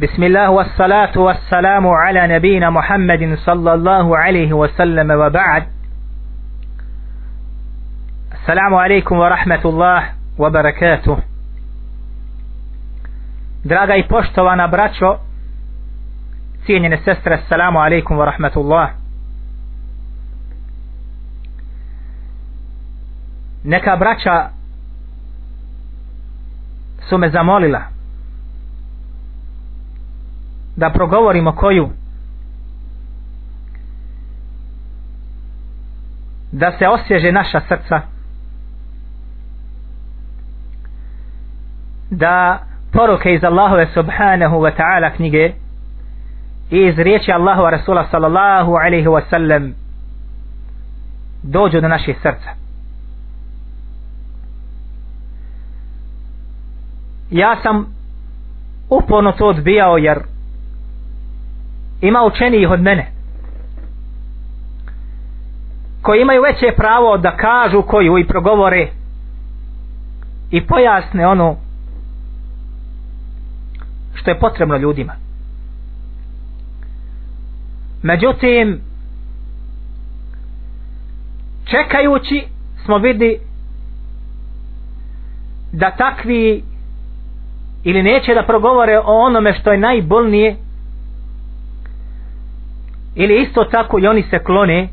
بسم الله والصلاة والسلام على نبينا محمد صلى الله عليه وسلم وبعد السلام عليكم ورحمة الله وبركاته Draga i poštovana braćo, cijenjene sestre, assalamu alaikum wa rahmatullah. Neka braća su me zamolila da progovorimo koju da se osježe naša srca da poruke iz Allahove subhanahu wa ta'ala knjige i iz riječi Allahova Rasula sallallahu alaihi wa sallam dođu do naše srca ja sam uporno to odbijao jer ima učenijih od mene koji imaju veće pravo da kažu koju i progovore i pojasne ono što je potrebno ljudima međutim čekajući smo vidi da takvi ili neće da progovore o onome što je najbolnije ili isto tako i oni se klone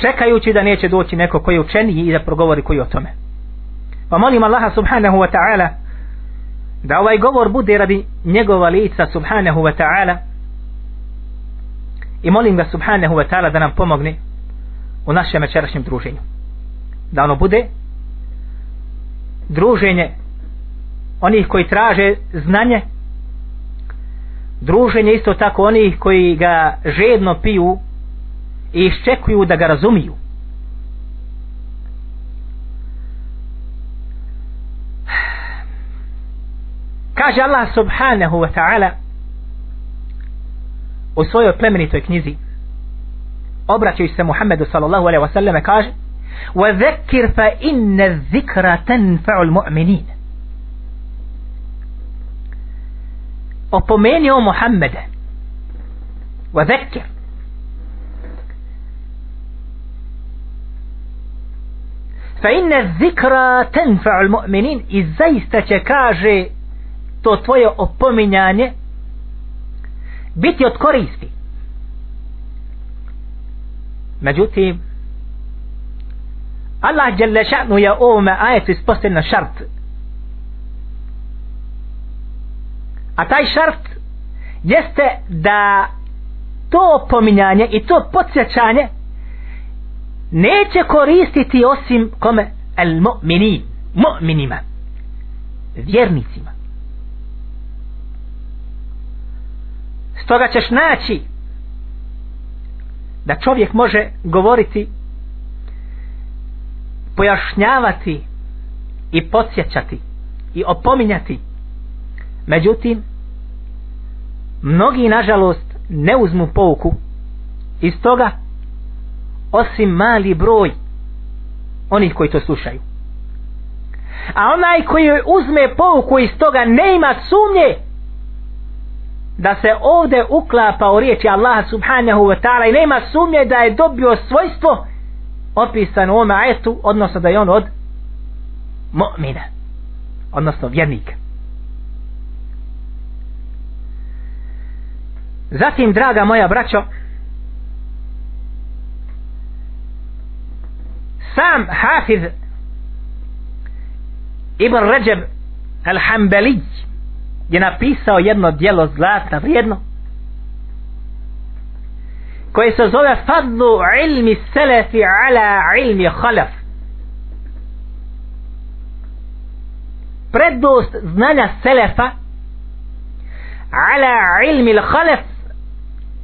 čekajući da neće doći neko koji je učeniji i da progovori koji o tome pa molim Allaha subhanahu wa ta'ala da ovaj govor bude radi njegova lica subhanahu wa ta'ala i molim ga subhanahu wa ta'ala da nam pomogne u našem večerašnjem druženju da ono bude druženje onih koji traže znanje druženje isto tako onih koji ga žedno piju i iščekuju da ga razumiju kaže Allah subhanahu wa ta'ala u svojoj plemenitoj knjizi obraćajući se Muhammedu sallallahu alaihi wa sallam kaže وَذَكِّرْ فَإِنَّ الذِّكْرَ تَنْفَعُ الْمُؤْمِنِينَ opomeni o Muhammede wa zekir fa inna zikra tenfa'u mu'minin i zaista će kaže to tvoje opominjanje biti od koristi međutim Allah jalla še'nu je ovome ajetu ispostavljeno šart A taj šart jeste da to opominjanje i to podsjećanje neće koristiti osim kome el mu'mini, mu'minima vjernicima stoga ćeš naći da čovjek može govoriti pojašnjavati i podsjećati i opominjati međutim mnogi nažalost ne uzmu pouku iz toga osim mali broj onih koji to slušaju a onaj koji uzme pouku iz toga ne ima sumnje da se ovde uklapa u riječi Allaha subhanahu wa ta'ala i nema sumnje da je dobio svojstvo opisan u ovom ajetu odnosno da je on od mu'mina odnosno vjernika Zatim, draga moja braćo, sam Hafiz Ibn Ređeb Al-Hambali je napisao jedno dijelo zlatna vrijedno koje se zove Fadlu ilmi selefi ala ilmi khalaf prednost znanja selefa ala ilmi khalaf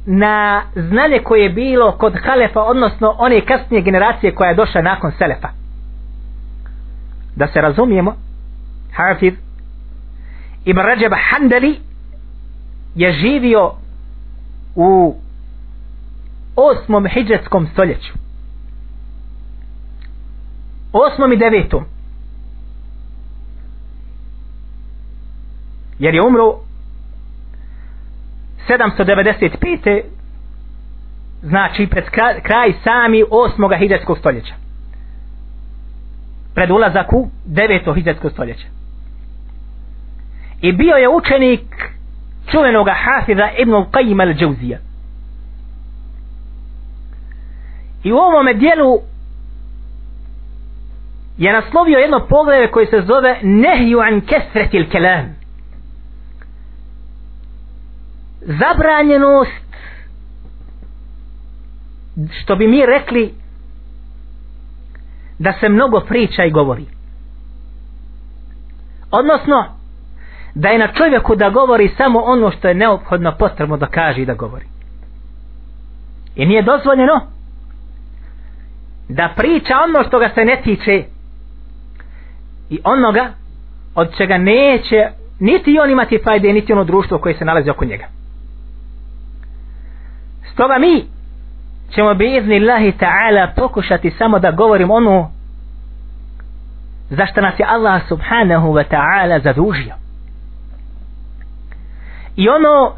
na znanje koje je bilo kod Halefa, odnosno one kasnije generacije koja je došla nakon Selefa. Da se razumijemo, Hafiz Ibn Rajab Handali je živio u osmom hijđetskom stoljeću. Osmom i devetom. Jer je umro 795. znači pred kraj sami 8. hidretskog stoljeća pred ulazak u 9. hidretskog stoljeća i bio je učenik čuvenog hafiza Ibn Qajima al-đauzija i u ovome dijelu je naslovio jedno poglede koje se zove Nehju an kesretil kelam zabranjenost što bi mi rekli da se mnogo priča i govori odnosno da je na čovjeku da govori samo ono što je neophodno potrebno da kaže i da govori i nije dozvoljeno da priča ono što ga se ne tiče i onoga od čega neće niti on imati fajde niti ono društvo koje se nalazi oko njega Stoga mi ćemo bi izni Allahi ta'ala pokušati samo da govorim ono zašto nas je Allah subhanahu wa ta'ala zadužio. I ono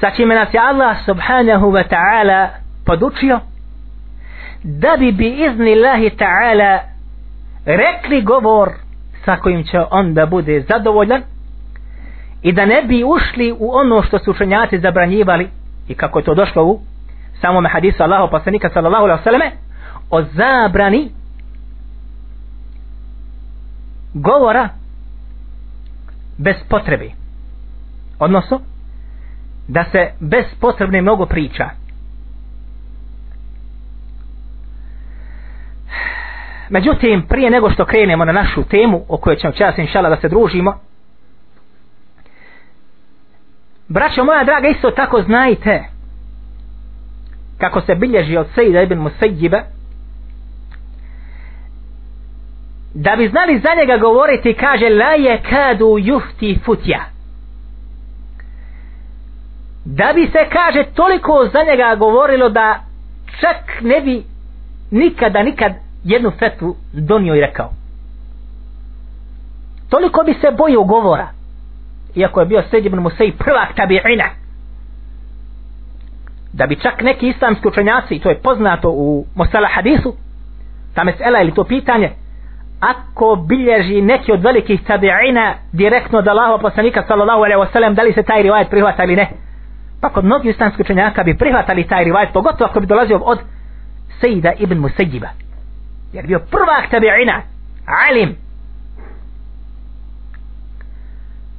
sa čime nas je Allah subhanahu wa ta'ala podučio da bi bi izni Allahi ta'ala rekli govor sa kojim će onda bude zadovoljan i da ne bi ušli u ono što su učenjaci zabranjivali i kako je to došlo u samome hadisu Allahu poslanika sallallahu alejhi ve selleme o zabrani govora bez potrebe odnosno da se bez potrebne mnogo priča međutim prije nego što krenemo na našu temu o kojoj ćemo čas inšala da se družimo Braćo moja draga, isto tako znajte kako se bilježi od Sejda ibn Musejjiba da bi znali za njega govoriti kaže la je kadu jufti futja da bi se kaže toliko za njega govorilo da čak ne bi nikada nikad jednu fetvu donio i rekao toliko bi se bojio govora iako je bio Sejid ibn Musej prvak tabi'ina da bi čak neki islamski učenjaci i to je poznato u Mosala hadisu ta mesela ili to pitanje ako bilježi neki od velikih tabi'ina direktno od Allahova poslanika sallallahu alaihi wasallam da li se taj rivajet prihvata ili ne pa kod mnogi islamski učenjaka bi prihvatali taj rivajet pogotovo ako bi dolazio od Sejida ibn Musejiba jer bio prvak tabi'ina alim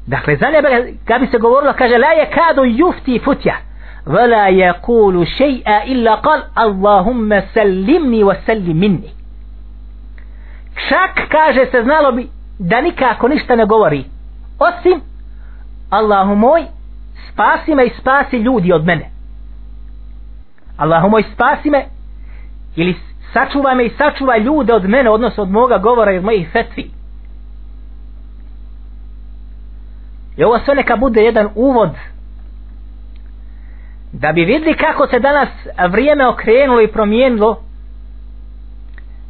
Dakle, za nebe, kad bi se govorilo, kaže, la je kadu jufti futja, vela je kulu šeja illa kal, Allahumme sallimni wa sallimini. Čak, kaže, se znalo bi da nikako ništa ne govori, osim, Allahu moj, spasi me i spasi ljudi od mene. Allahu moj, spasi me, ili sačuvaj me i sačuvaj ljude od mene, odnosno od moga govora i od mojih fetvih. I ovo sve neka bude jedan uvod da bi vidli kako se danas vrijeme okrenulo i promijenilo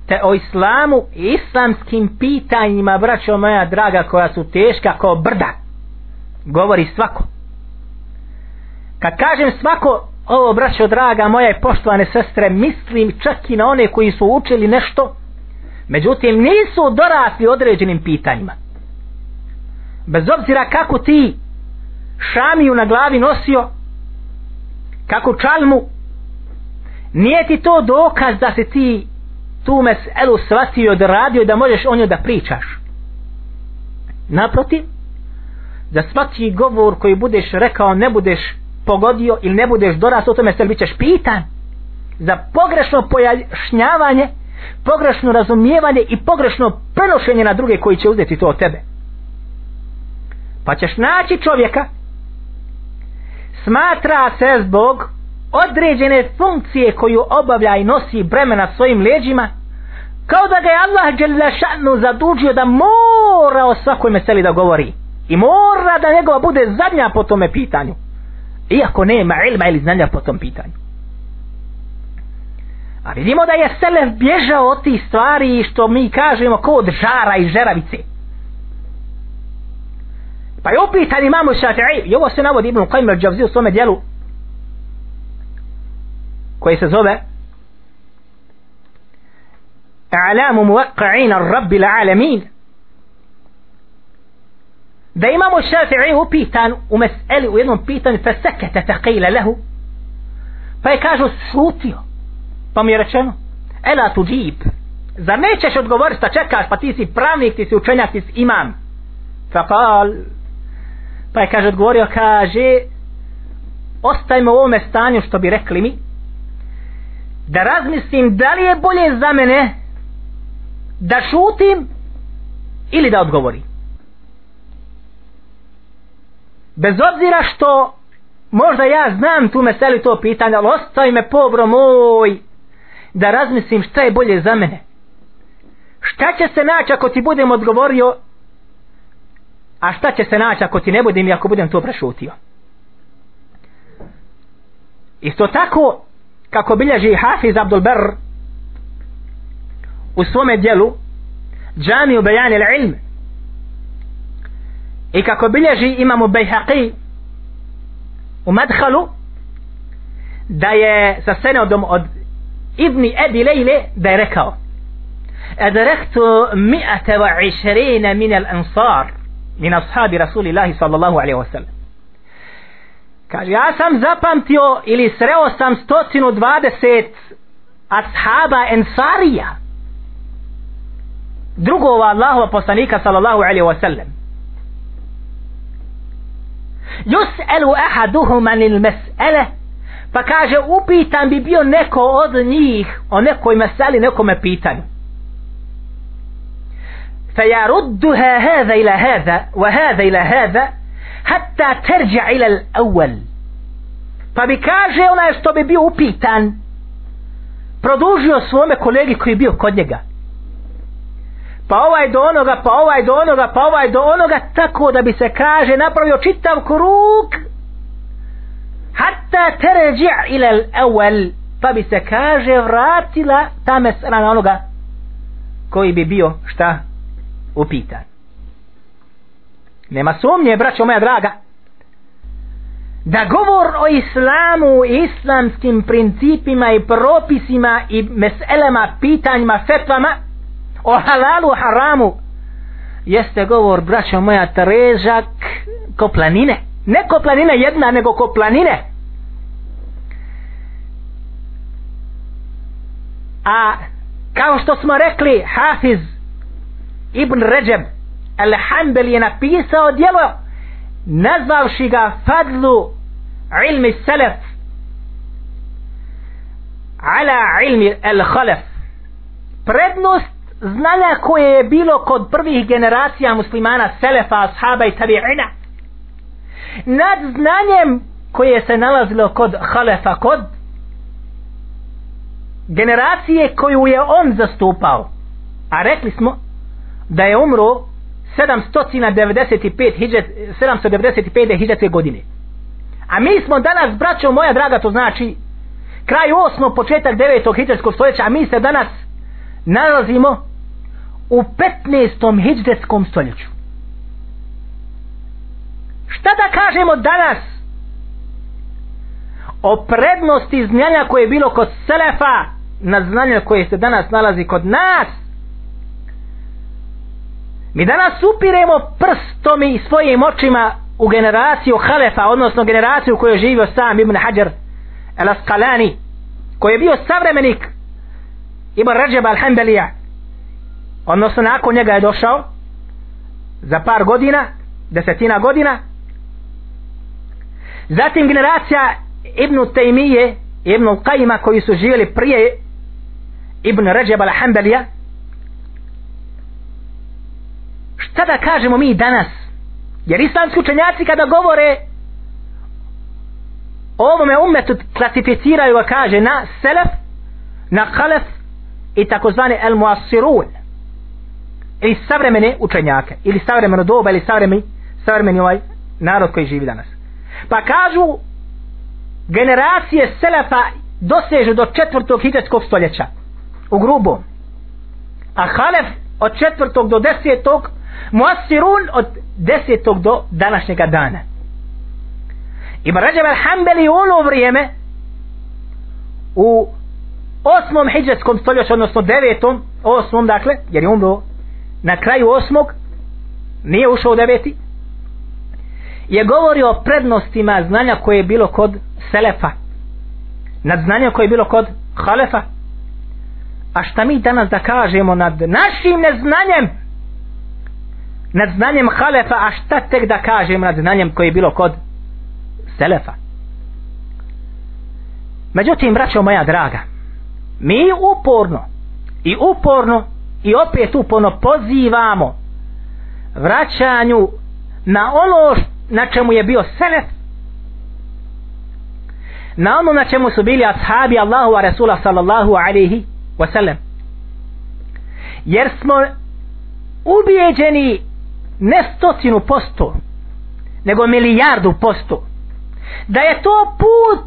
te o islamu i islamskim pitanjima braćo moja draga koja su teška kao brda govori svako kad kažem svako ovo braćo draga moja i poštovane sestre mislim čak i na one koji su učili nešto međutim nisu dorasli određenim pitanjima bez obzira kako ti šamiju na glavi nosio kako čalmu nije ti to dokaz da se ti tu meselu shvatio i odradio da možeš o njoj da pričaš naprotiv za svaki govor koji budeš rekao ne budeš pogodio ili ne budeš doras o tome se bit ćeš pitan za pogrešno pojašnjavanje pogrešno razumijevanje i pogrešno prenošenje na druge koji će uzeti to od tebe pa ćeš naći čovjeka smatra se zbog određene funkcije koju obavlja i nosi bremena svojim leđima kao da ga je Allah Đelešanu zadužio da mora o svakoj meseli da govori i mora da njegova bude zadnja po tome pitanju iako nema ilma ili znanja po tom pitanju a vidimo da je Selef bježao od tih stvari što mi kažemo kod žara i žeravice Pa je upitan imamu Šafi'i, i ovo se navodi Ibn Qajm al-đavzi u svome dijelu, koji se zove A'lamu muvaqqa'ina rabbi la'alamin da imamo Šafi'i upitan u meseli u jednom pitanju fa sekete fa qila lehu pa je kažu slutio pa mi je rečeno ela tuđib zar nećeš odgovoriti šta čekaš pa ti si pravnik ti si učenjak ti si imam fa kal pa je kaže odgovorio kaže ostajmo u ovome stanju što bi rekli mi da razmislim da li je bolje za mene da šutim ili da odgovorim bez obzira što možda ja znam tu meselu to pitanje ali ostaj me pobro moj da razmislim šta je bolje za mene šta će se naći ako ti budem odgovorio a šta će se naći ako ti ne budem i ako budem to prešutio isto tako kako bilježi Hafiz Abdul Ber u svome dijelu džami u bejani ilm i kako bilježi imamo Bejhaqi u madhalu da je sa senodom od Ibni Ebi Lejle da je rekao Adrektu mi'ata wa išerina minel ansar min ashabi rasulillahi sallallahu alaihi wa sallam kaže ja sam zapamtio ili sreo sam 120 ashaba ensarija drugova Allahova poslanika sallallahu alaihi wa sallam yus'elu ahaduhuman il mes'ele pa kaže upitan bi bio neko od njih o nekoj meseli nekome pitanju فيردها هذا إلى هذا وهذا إلى هذا حتى ترجع إلى الأول فبي كاجه أنا يستوبي بيو بيتان продужио своме колеги који био код њега. Па овај до онога, па овај до онога, па овај до онога, тако да би се каже направио читав круг. Хатта тарджи ила ал-аввал, па би се каже вратила та месела на онога који би био шта upitan. Nema sumnje, braćo moja draga, da govor o islamu, islamskim principima i propisima i meselema, pitanjima, fetvama, o halalu, haramu, jeste govor, braćo moja, trežak ko planine. Ne ko planine jedna, nego ko planine. A kao što smo rekli, Hafiz Ibn Ređeb Al-Hambel je napisao djelo nazvavši ga fadlu ilmi selef ala ilmi al-khalef prednost znanja koje je bilo kod prvih generacija muslimana selefa, ashaba i tabi'ina nad znanjem koje se nalazilo kod khalefa, kod generacije koju je on zastupao a rekli smo da je umro 795. hiđetske godine. A mi smo danas, braćo moja draga, to znači kraj 8. početak 9. hiđetskog stoljeća, a mi se danas nalazimo u 15. hiđetskom stoljeću. Šta da kažemo danas o prednosti znanja koje je bilo kod Selefa na znanje koje se danas nalazi kod nas Mi danas upiremo prstom i svojim očima u generaciju Halefa, odnosno generaciju koju je živio sam Ibn Hajar El Asqalani, koji je bio savremenik Ibn Rajab Al Hanbalija, odnosno nakon njega je došao za par godina, desetina godina, zatim generacija Ibn Taymije, Ibn Qajma koji su živjeli prije Ibn Rajab Al Hanbalija, Sada kažemo mi danas, jer islamski učenjaci kada govore o ovome umetu klasificiraju ga kaže na selef, na kalef i takozvane el muasirun ili savremene učenjake ili savremeno doba ili savremeni, savremeni ovaj narod koji živi danas pa kažu generacije selefa dosežu do četvrtog hitetskog stoljeća u grubo a halef od četvrtog do desetog stoljeća muassirun od desetog do današnjega dana Ibn Rajab al-Hambali u ono vrijeme u osmom hijđetskom stoljeću odnosno devetom osmom dakle jer je umro na kraju osmog nije ušao u deveti je govorio o prednostima znanja koje je bilo kod Selefa nad znanjem koje je bilo kod Halefa a šta mi danas da kažemo nad našim neznanjem nad znanjem halefa, a šta tek da kažem nad znanjem koje je bilo kod selefa. Međutim, braćo moja draga, mi uporno i uporno i opet uporno pozivamo vraćanju na ono na čemu je bio selef na ono na čemu su bili ashabi Allahu a Rasula sallallahu alaihi wasallam jer smo ubijeđeni ne stotinu posto nego milijardu posto da je to put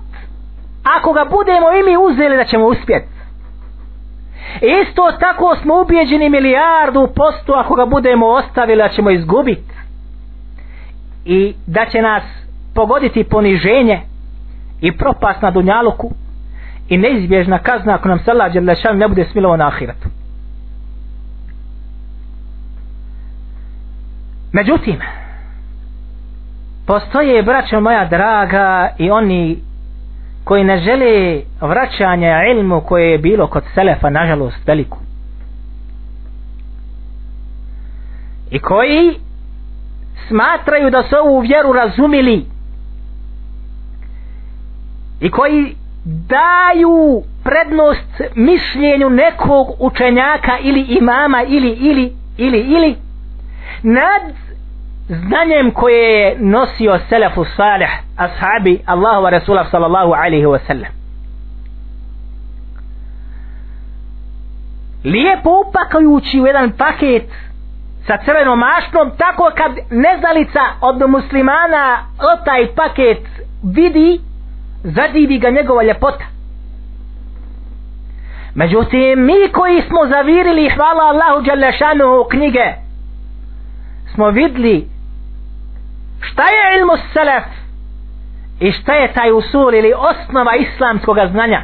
ako ga budemo i mi uzeli da ćemo uspjeti Isto tako smo ubijeđeni milijardu postu ako ga budemo ostavili da ćemo izgubiti i da će nas pogoditi poniženje i propast na dunjaluku i neizbježna kazna ako nam se Allah ne bude smilovo na ahiratu. Međutim, postoje braćo moja draga i oni koji ne žele vraćanje ilmu koje je bilo kod Selefa, nažalost, veliku. I koji smatraju da su ovu vjeru razumili i koji daju prednost mišljenju nekog učenjaka ili imama ili ili ili ili nad znanjem koje je nosio selefu salih ashabi Allahova Rasula sallallahu alaihi wa sallam lijepo upakajući u jedan paket sa crvenom mašnom tako kad nezalica od muslimana o taj paket vidi zadivi ga njegova ljepota međutim mi koji smo zavirili hvala Allahu Đalešanu u knjige smo vidli šta je ilmu selef i šta je taj usul ili osnova islamskog znanja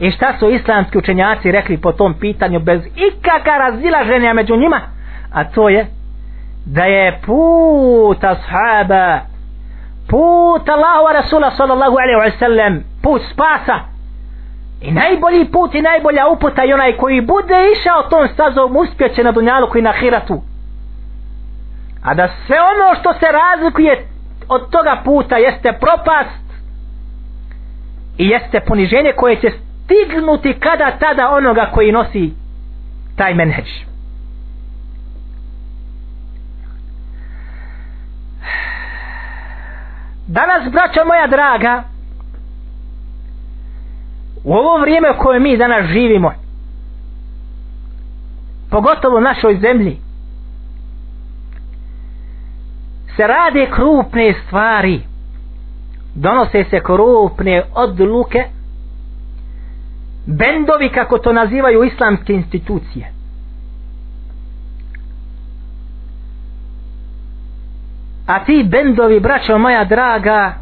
i šta su islamski učenjaci rekli po tom pitanju bez ikaka razilaženja među njima a to je da je put ashaba put Allahu Rasula sallallahu alaihi wa sallam put spasa i najbolji put i najbolja uputa i onaj koji bude išao tom stazom uspjeće na dunjalu koji na hiratu a da sve ono što se razlikuje od toga puta jeste propast i jeste poniženje koje će stignuti kada tada onoga koji nosi taj menheđ danas braćo moja draga u ovo vrijeme u kojem mi danas živimo pogotovo u našoj zemlji se rade krupne stvari donose se krupne odluke bendovi kako to nazivaju islamske institucije a ti bendovi braćo moja draga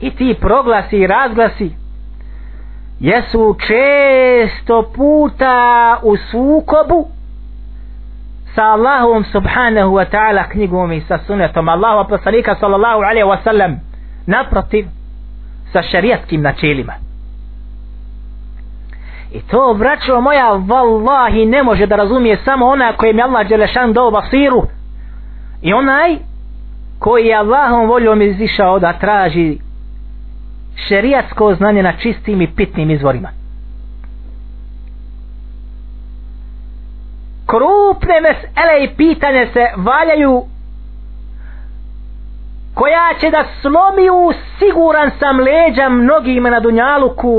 i ti proglasi i razglasi jesu često puta u sukobu sa Allahom subhanahu wa ta'ala knjigom i sa sunetom Allahu apostolika sallallahu alaihi wa sallam naprotiv sa šarijatskim načelima i to vraćo moja vallahi ne može da razumije samo ona koje mi Allah Đelešan dao basiru i onaj koji je Allahom voljom izišao da traži šerijatsko znanje na čistim i pitnim izvorima krupne mesele i pitanje se valjaju koja će da slomiju siguran sam leđa mnogima na Dunjaluku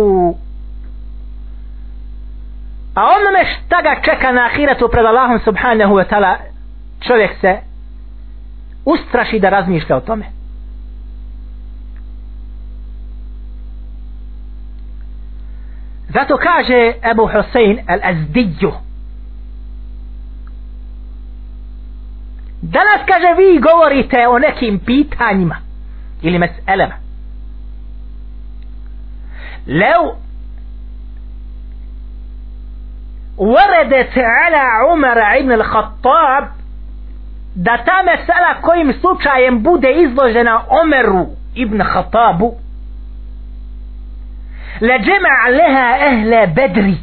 a onome šta ga čeka na ahiretu pred Allahom subhanahu wa ta'ala čovjek se ustraši da razmišlja o tome zato kaže Ebu Hosein al-Azdiju Danas kaže vi govorite o nekim pitanjima ili meselema. Lev uredete ala Umara ibn al-Khattab da ta mesela kojim slučajem bude izložena Omeru ibn Khattabu le džema'leha ehle bedri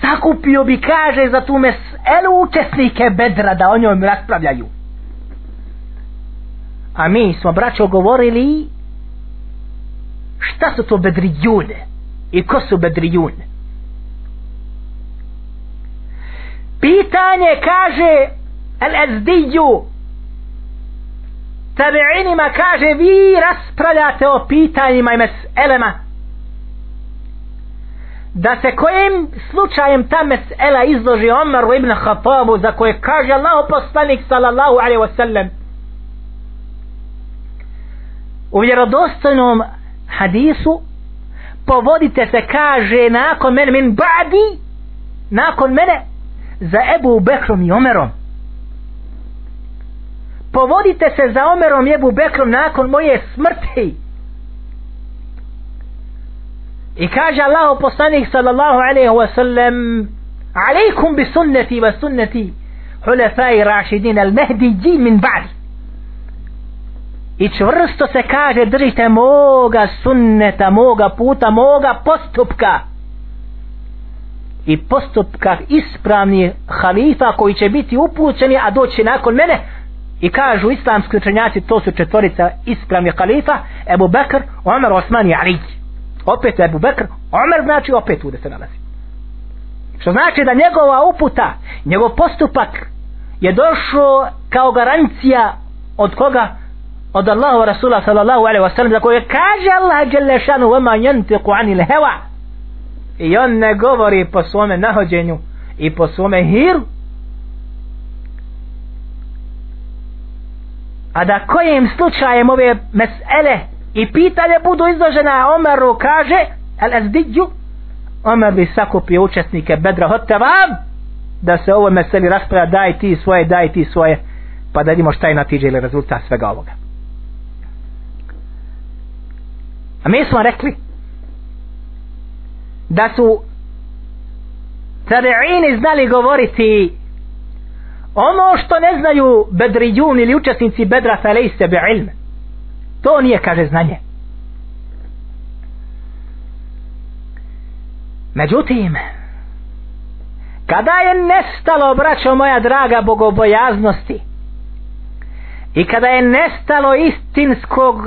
sakupio bi kaže za tu mes elu učesnike bedra da o njom raspravljaju a mi smo braćo govorili šta su to bedrijune i ko su bedrijune pitanje kaže el ezdiju tabiinima kaže vi raspravljate o pitanjima i mes elema da se kojim slučajem ta mesela izloži Omaru ibn Khattabu za koje kaže Allah poslanik sallallahu alaihi wasallam u vjerodostojnom hadisu povodite se kaže nakon mene min ba'di nakon mene za Ebu Bekrom i Omerom povodite se za Omerom i Ebu Bekrom nakon moje smrti I kaže Allah poslanik sallallahu alaihi wa sallam Aleikum bi sunnati wa sunnati Hulefai rašidin al mehdi ji min ba'di I čvrsto se kaže držite moga sunneta, moga puta, moga postupka I postupka ispravni halifa koji će biti upućeni a doći nakon mene I kažu islamski učenjaci to su četvorica ispravni halifa Ebu Bekr, Omer, Osman i Ali opet Ebu Bekr, Omer znači opet ude se nalazi. Što znači da njegova uputa, njegov postupak je došao kao garancija od koga? Od Allahu Rasula sallallahu alaihi wasallam za koje kaže Allah jalla šanu vama njantiku anil heva i on ne govori po svome nahođenju i po svome hiru a da kojim slučajem ove mesele i pitanje budu izložena Omeru kaže el ezdidju Omer bi sakupio učesnike bedra hotevam da se ovo meseli rasprava daj ti svoje daj ti svoje pa da vidimo šta je natiđe ili rezultat svega ovoga a mi smo rekli da su tabiini znali govoriti ono što ne znaju bedriđun ili učesnici bedra felejse bi ilme To nije, kaže, znanje. Međutim, kada je nestalo, braćo moja draga, bogobojaznosti i kada je nestalo istinskog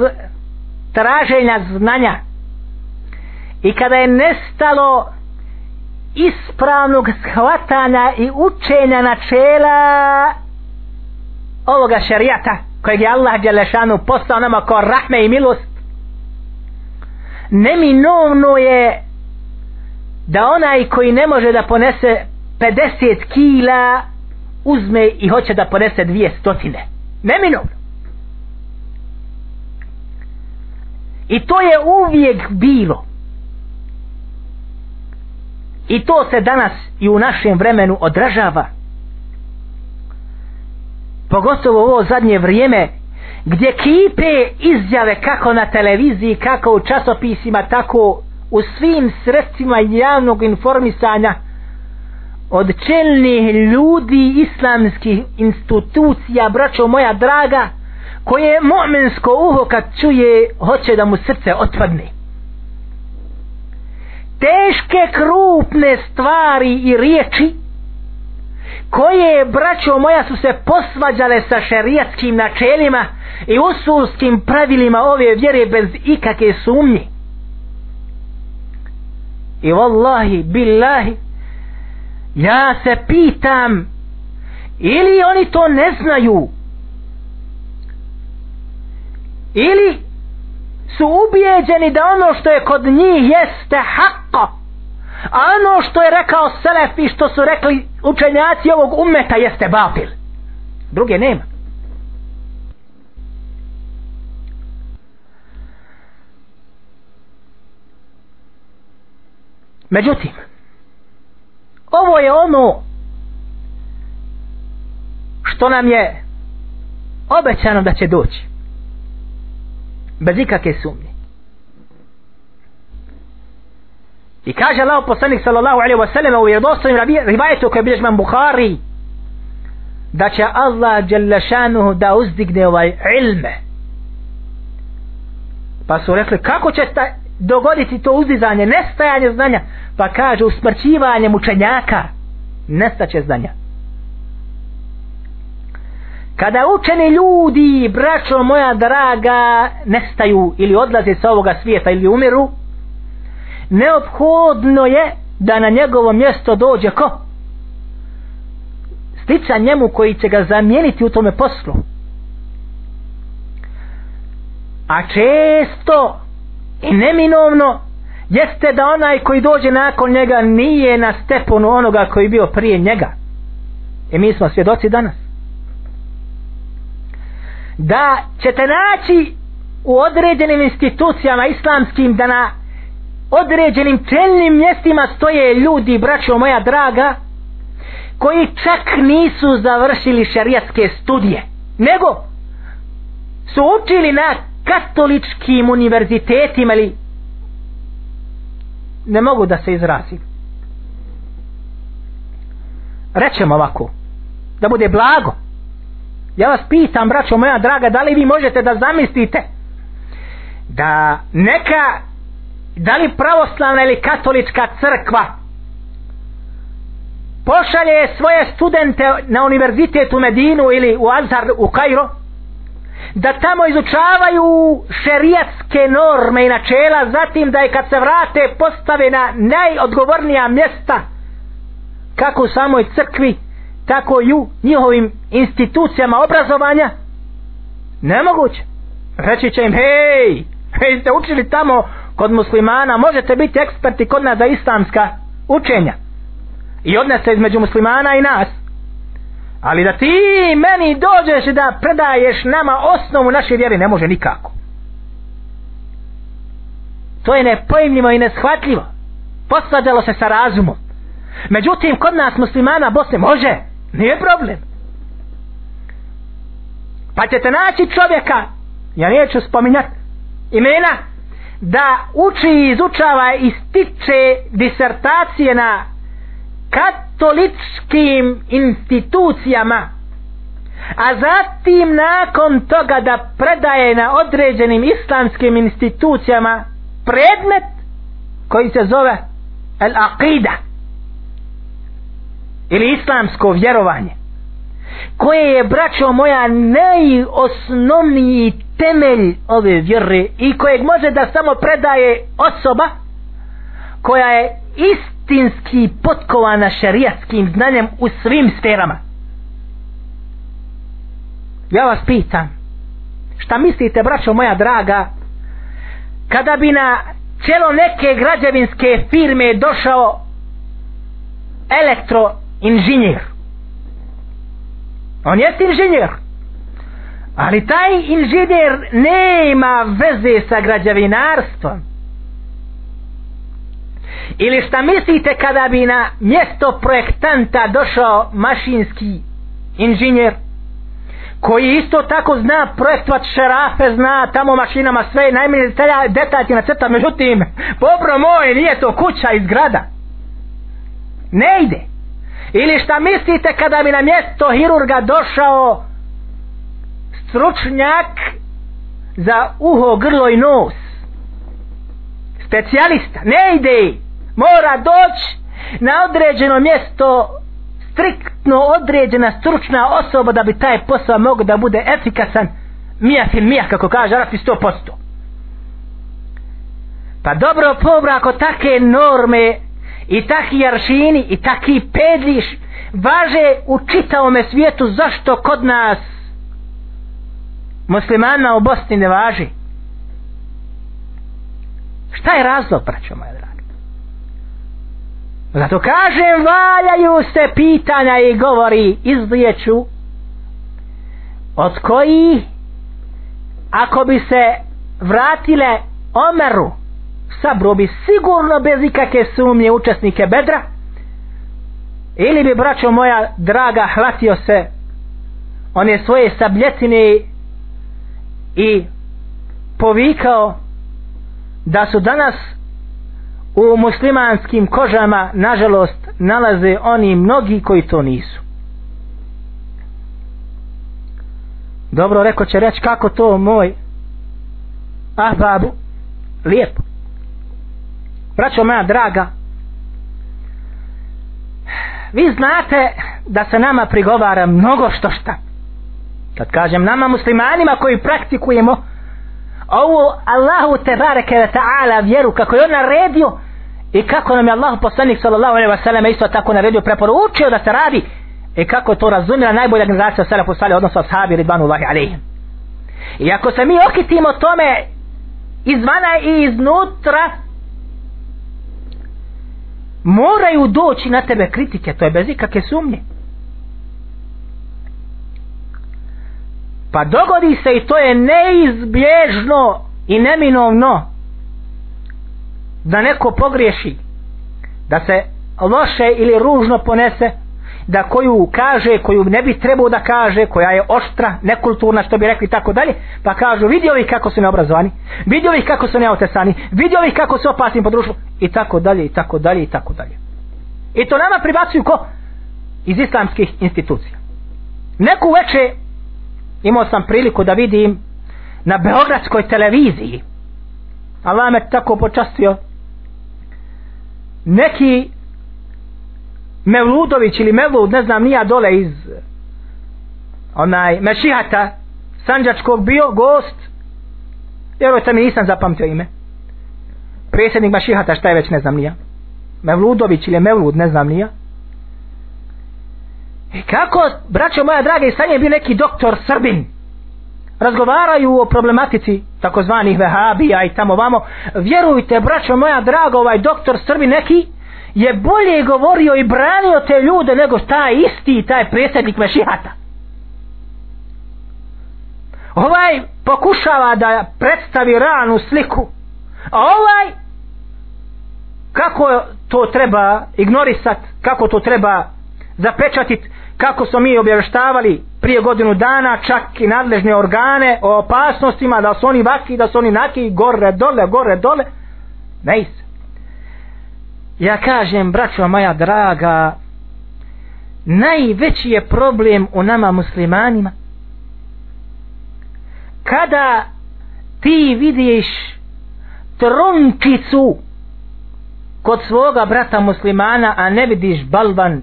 traženja znanja i kada je nestalo ispravnog shvatanja i učenja načela ovoga šarijata, kojeg je Allah Đelešanu postao nama kao rahme i milost neminovno je da onaj koji ne može da ponese 50 kila uzme i hoće da ponese dvije stotine neminovno i to je uvijek bilo i to se danas i u našem vremenu odražava pogotovo ovo zadnje vrijeme gdje kipe izjave kako na televiziji, kako u časopisima, tako u svim sredstvima javnog informisanja od čelnih ljudi islamskih institucija, braćo moja draga, koje mu'minsko uho kad čuje hoće da mu srce otvrne. Teške krupne stvari i riječi koje braćo moja su se posvađale sa šerijatskim načelima i usulskim pravilima ove vjere bez ikake sumnje i vallahi billahi ja se pitam ili oni to ne znaju ili su ubijeđeni da ono što je kod njih jeste hakko A ono što je rekao Selef i što su rekli učenjaci ovog umeta jeste Bapil. Druge nema. Međutim, ovo je ono što nam je obećano da će doći. Bez ikakve sumnje. I kaže Allah poslanik sallallahu alaihi wa sallam u vjerovostanim rivajetu koje bilježi man Bukhari da će Allah djelašanuhu da uzdigne ovaj ilme. Pa su rekli kako će ta, dogoditi to uzdizanje, nestajanje znanja? Pa kaže usmrćivanje mučenjaka nestaće znanja. Kada učeni ljudi, braćo moja draga, nestaju ili odlaze sa ovoga svijeta ili umiru, neophodno je da na njegovo mjesto dođe ko? Sličan njemu koji će ga zamijeniti u tome poslu. A često i neminovno jeste da onaj koji dođe nakon njega nije na stepenu onoga koji je bio prije njega. I mi smo svjedoci danas. Da ćete naći u određenim institucijama islamskim da na određenim čelnim mjestima stoje ljudi, braćo moja draga, koji čak nisu završili šarijatske studije, nego su učili na katoličkim univerzitetima ili ne mogu da se izrazim. Rećem ovako, da bude blago. Ja vas pitam, braćo moja draga, da li vi možete da zamislite da neka da li pravoslavna ili katolička crkva pošalje svoje studente na univerzitet u Medinu ili u Azar u Kairo da tamo izučavaju šerijatske norme i načela zatim da je kad se vrate postave na najodgovornija mjesta kako u samoj crkvi tako i u njihovim institucijama obrazovanja nemoguće reći će im hej, hej ste učili tamo kod muslimana možete biti eksperti kod nas za islamska učenja i odnese između muslimana i nas ali da ti meni dođeš da predaješ nama osnovu naše vjere ne može nikako to je nepojmljivo i neshvatljivo posvađalo se sa razumom međutim kod nas muslimana Bosne može, nije problem pa ćete naći čovjeka ja neću spominjati imena da uči i izučava i stiče disertacije na katoličkim institucijama a zatim nakon toga da predaje na određenim islamskim institucijama predmet koji se zove el-aqida ili islamsko vjerovanje koje je braćo moja najosnovniji temelj ove vjere i kojeg može da samo predaje osoba koja je istinski potkovana šerijatskim znanjem u svim sferama ja vas pitam šta mislite braćo moja draga kada bi na čelo neke građevinske firme došao elektroinženjer On je inženjer. Ali taj inženjer nema veze sa građevinarstvom. Ili šta mislite kada bi na mjesto projektanta došao mašinski inženjer koji isto tako zna projektovat šerafe, zna tamo mašinama sve, najmanje detalja, detalje na crta, međutim, pobro moje, nije to kuća i zgrada. Ne ide. Ne ide. Ili šta mislite kada bi na mjesto hirurga došao stručnjak za uho, grlo i nos? Specijalista. Ne ide. Mora doći na određeno mjesto striktno određena stručna osoba da bi taj posao mogao da bude efikasan mija fil mija kako kaže Arafi 100%. Pa dobro pobra ako take norme i taki jaršini i taki pedliš važe u čitavome svijetu zašto kod nas muslimana u Bosni ne važi šta je razlog braćo moje drage zato kažem valjaju se pitanja i govori izlijeću od koji ako bi se vratile Omeru sabro bi sigurno bez ikake sumnje učesnike bedra ili bi braćo moja draga hvatio se one svoje sabljetine i povikao da su danas u muslimanskim kožama nažalost nalaze oni mnogi koji to nisu dobro reko će reći kako to moj ah babu lijepo braćo moja draga vi znate da se nama prigovara mnogo što šta kad kažem nama muslimanima koji praktikujemo ovu Allahu te bareke ve ta'ala vjeru kako je on naredio i kako nam je Allah poslanik sallallahu alaihi wasallam isto tako naredio preporučio da se radi i kako je to razumila najbolja generacija sallam poslali odnosno sahabi ridvanu Allahi alaihim i ako se mi okitimo tome izvana i iznutra moraju doći na tebe kritike to je bez ikakve sumnje pa dogodi se i to je neizbježno i neminovno da neko pogriješi da se loše ili ružno ponese da koju kaže, koju ne bi trebao da kaže, koja je oštra, nekulturna, što bi rekli tako dalje, pa kažu vidio ih kako su neobrazovani, vidio ih kako su neotesani, vidio ih kako su opasni po društvu, i tako dalje, i tako dalje, i tako dalje. I to nama pribacuju ko? Iz islamskih institucija. Neku veče imao sam priliku da vidim na Beogradskoj televiziji Allah me tako počastio neki Mevludović ili Mevlud, ne znam, nija dole iz onaj Mešihata, Sanđačkog bio gost, jer ovo mi nisam zapamtio ime. Predsjednik Mešihata, šta je već, ne znam, nija. Mevludović ili Mevlud, ne znam, nija. I e, kako, braćo moja draga, i sam je bio neki doktor Srbin, razgovaraju o problematici takozvanih vehabija i tamo vamo vjerujte braćo moja draga ovaj doktor srbi neki je bolje govorio i branio te ljude nego taj isti taj predsjednik Mešihata ovaj pokušava da predstavi ranu sliku a ovaj kako to treba ignorisat, kako to treba zapečatit, kako smo mi objaveštavali prije godinu dana čak i nadležne organe o opasnostima, da su oni vaki, da su oni naki gore, dole, gore, dole ne isi ja kažem braćo moja draga najveći je problem u nama muslimanima kada ti vidiš trunčicu kod svoga brata muslimana a ne vidiš balvan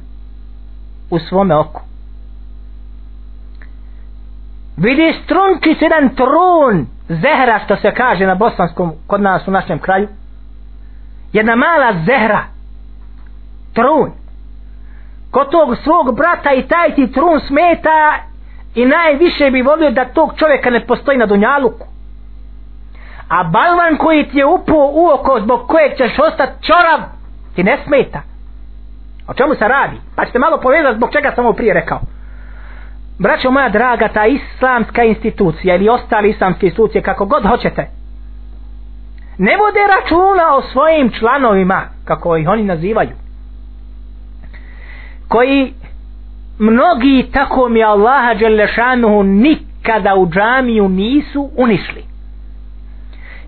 u svome oku vidiš trunčicu jedan trun zehra što se kaže na bosanskom kod nas u našem kraju jedna mala zehra trun kod tog svog brata i taj ti trun smeta i najviše bi volio da tog čovjeka ne postoji na dunjaluku a balvan koji ti je upao u oko zbog kojeg ćeš ostati čorav ti ne smeta o čemu se radi pa ćete malo povezati zbog čega sam ovo prije rekao braćo moja draga ta islamska institucija ili ostali islamske institucije kako god hoćete ne vode računa o svojim članovima kako ih oni nazivaju koji mnogi tako mi Allaha Đelešanuhu nikada u džamiju nisu unišli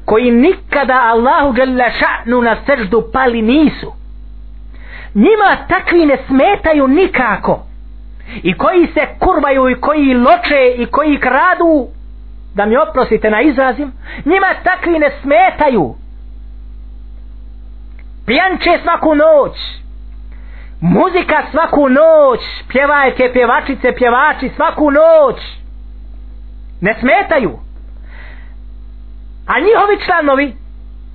koji nikada Allahu Đelešanu na srždu pali nisu njima takvi ne smetaju nikako i koji se kurvaju i koji loče i koji kradu da mi oprostite na izrazim, njima takvi ne smetaju. Pijanče svaku noć, muzika svaku noć, pjevajke, pjevačice, pjevači svaku noć, ne smetaju. A njihovi članovi,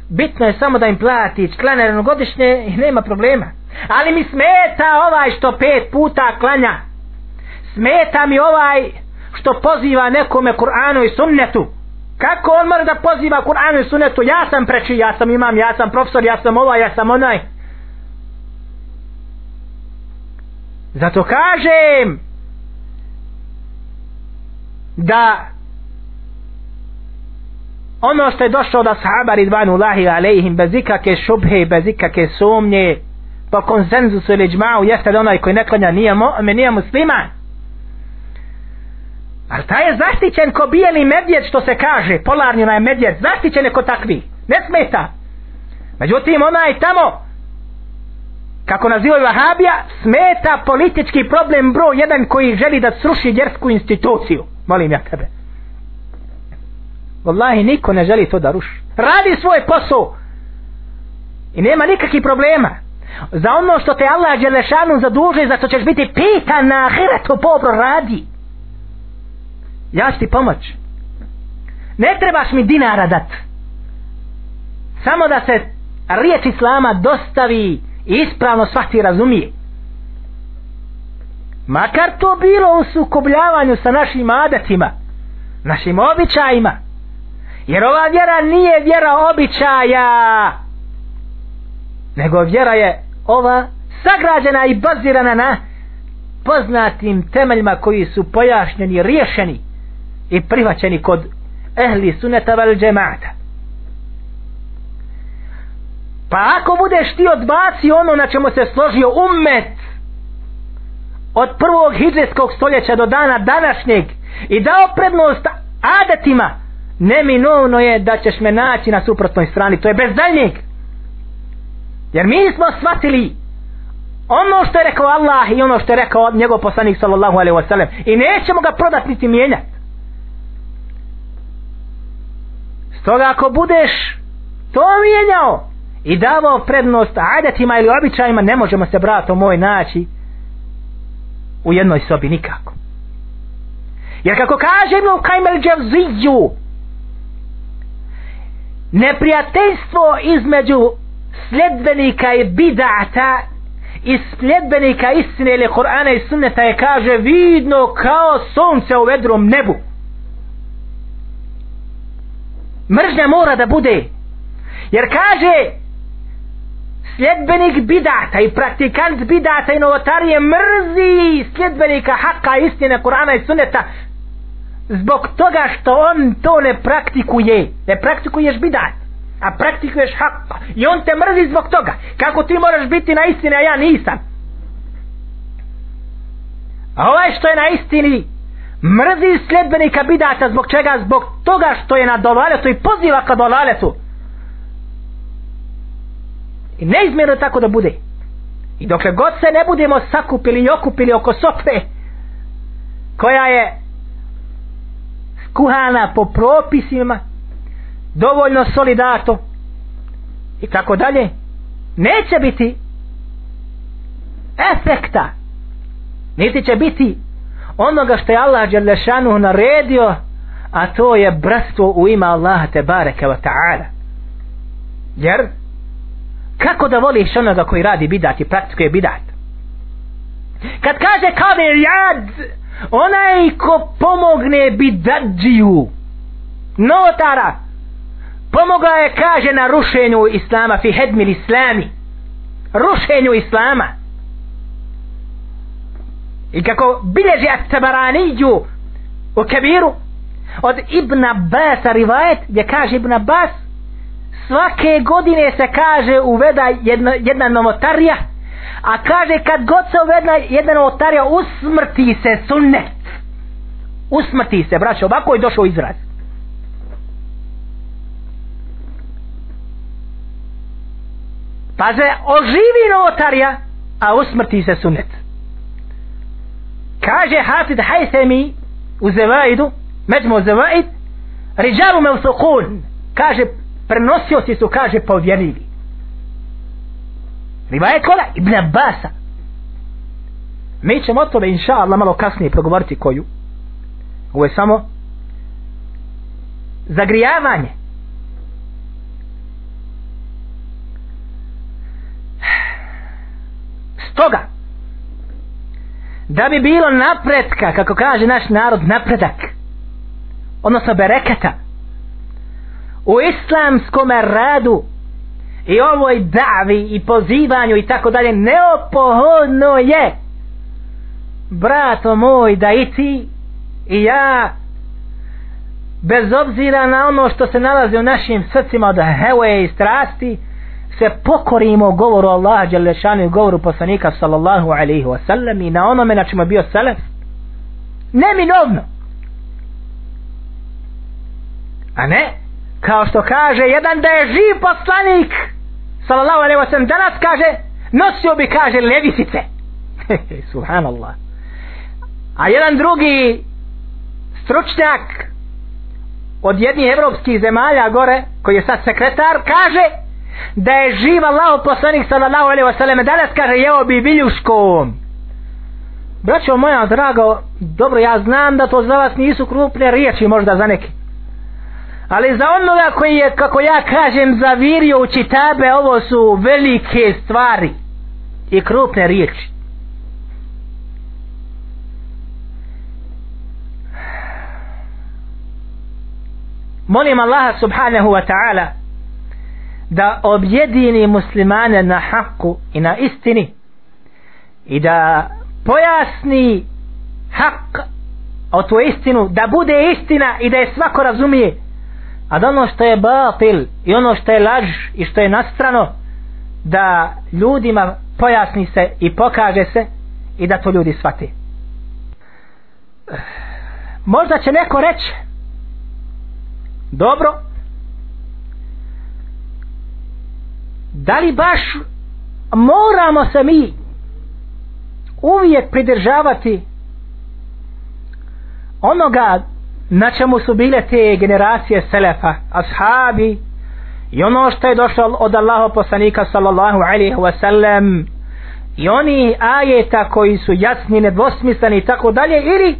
bitno je samo da im plati članarno godišnje i nema problema. Ali mi smeta ovaj što pet puta klanja. Smeta mi ovaj što poziva nekome Kur'anu i sunnetu kako on mora da poziva Kur'anu i sunnetu ja sam preči, ja sam imam, ja sam profesor ja sam ovaj, ja sam onaj zato kažem da ono što je došlo da sahaba ridvanu lahi alejhim bez ikake šubhe, bez ikake sumnje po konsenzusu ili džmau jeste da onaj koji neklanja nije, mu, nije musliman Ali taj je zaštićen ko bijeli medvjed što se kaže, polarni onaj medvjed, zaštićen je ko takvi, ne smeta. Međutim, onaj tamo, kako nazivaju Vahabija, smeta politički problem broj jedan koji želi da sruši djersku instituciju. Molim ja tebe. Wallahi, niko ne želi to da ruši. Radi svoj posao. I nema nikakvih problema. Za ono što te Allah Đelešanu zaduže, za što ćeš biti pitan na ahiretu, dobro radi. Radi ja ću ti pomoć ne trebaš mi dinara dat samo da se riječ islama dostavi i ispravno shvati razumije makar to bilo u sukobljavanju sa našim adatima našim običajima jer ova vjera nije vjera običaja nego vjera je ova sagrađena i bazirana na poznatim temeljima koji su pojašnjeni, riješeni i prihvaćeni kod ehli suneta val džemata pa ako budeš ti odbaci ono na čemu se složio ummet od prvog hidreskog stoljeća do dana današnjeg i dao prednost adetima neminovno je da ćeš me naći na suprotnoj strani to je bez daljnjeg jer mi smo shvatili ono što je rekao Allah i ono što je rekao njegov poslanik sallallahu alaihi wasallam i nećemo ga prodati niti mijenjati Stoga ako budeš to mijenjao i davao prednost adetima ili običajima, ne možemo se brato moj naći u jednoj sobi nikako. Jer kako kaže Ibn Kajmel Dževziju, neprijateljstvo između sljedbenika i bidata i sljedbenika istine ili Kur'ana i sunneta je kaže vidno kao sunce u vedrom nebu mržnja mora da bude jer kaže sljedbenik bidata i praktikant bidata i novotarije mrzi sljedbenika haka istine Kur'ana i suneta zbog toga što on to ne praktikuje ne praktikuješ bidat a praktikuješ hak i on te mrzi zbog toga kako ti moraš biti na istini a ja nisam a ovaj što je na istini mrzi sljedbenika bidata zbog čega? zbog toga što je na dolaletu i poziva ka dolaletu i neizmjerno tako da bude i dokle god se ne budemo sakupili i okupili oko sope koja je skuhana po propisima dovoljno solidato i tako dalje neće biti efekta niti će biti onoga što je Allah Đerlešanu naredio a to je bratstvo u ima Allaha te bareke wa ta'ala jer kako da voliš onoga koji radi bidat i praktikuje bidat kad kaže kave jad onaj ko pomogne bidadžiju notara pomoga je kaže na rušenju islama fi hedmil islami rušenju islama i kako bilježi At-Tabaraniju u Kabiru od Ibn Abbas rivajet gdje kaže Ibn Abbas svake godine se kaže uveda jedna, jedna novotarija a kaže kad god se uveda jedna novotarija usmrti se sunnet usmrti se braće ovako je došao izraz pa se oživi novotarija a usmrti se sunnet kaže Hafid Hajthemi u Zevaidu, Međmo Zevaid, Riđavu me usokun, kaže, prenosio si su, kaže, povjerili. Riva je kola Ibn Abasa. Mi ćemo o tome, inša Allah, malo kasnije progovoriti koju. Ovo je samo zagrijavanje. Stoga, da bi bilo napretka, kako kaže naš narod, napredak, odnosno bereketa, u islamskom radu i ovoj davi i pozivanju i tako dalje, neopohodno je, brato moj, da i ti i ja, bez obzira na ono što se nalazi u našim srcima od heve i strasti, se pokorimo govoru Allaha Đelešanu i govoru poslanika sallallahu alaihi wasallam i na onome na čemu je bio selef neminovno a ne kao što kaže jedan da je živ poslanik sallallahu alaihi wasallam danas kaže nosio bi kaže levisice subhanallah a jedan drugi stručnjak od jednih evropskih zemalja gore koji je sad sekretar kaže da je živ Allah poslanik sallallahu alaihi wasallam danas kaže jeo bi biljušku braćo moja drago dobro ja znam da to za vas nisu krupne riječi možda za neki ali za onoga koji je kako ja kažem zavirio u čitabe ovo su velike stvari i krupne riječi molim Allaha subhanahu wa ta'ala da objedini muslimane na haku i na istini i da pojasni hak o tu istinu da bude istina i da je svako razumije a da ono što je batil i ono što je laž i što je nastrano da ljudima pojasni se i pokaže se i da to ljudi shvate možda će neko reći dobro da li baš moramo se mi uvijek pridržavati onoga na čemu su bile te generacije selefa, ashabi i ono što je došlo od Allaha poslanika sallallahu alaihi wa sallam i oni ajeta koji su jasni, nedvosmisleni i tako dalje ili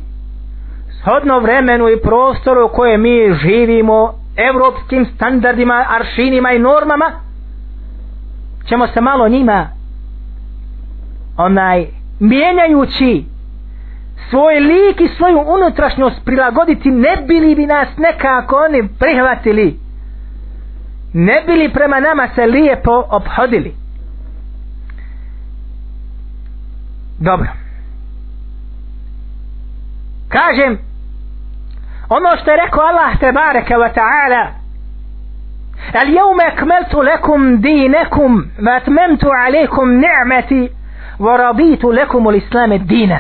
shodno vremenu i prostoru u kojem mi živimo evropskim standardima, aršinima i normama ćemo se malo njima onaj mijenjajući svoj lik i svoju unutrašnjost prilagoditi ne bili bi nas nekako oni prihvatili ne bili prema nama se lijepo obhodili dobro kažem ono što je rekao Allah te bareke wa ta'ala اليوم أكملت لكم دينكم وأتممت عليكم نعمتي ورضيت لكم الإسلام الدين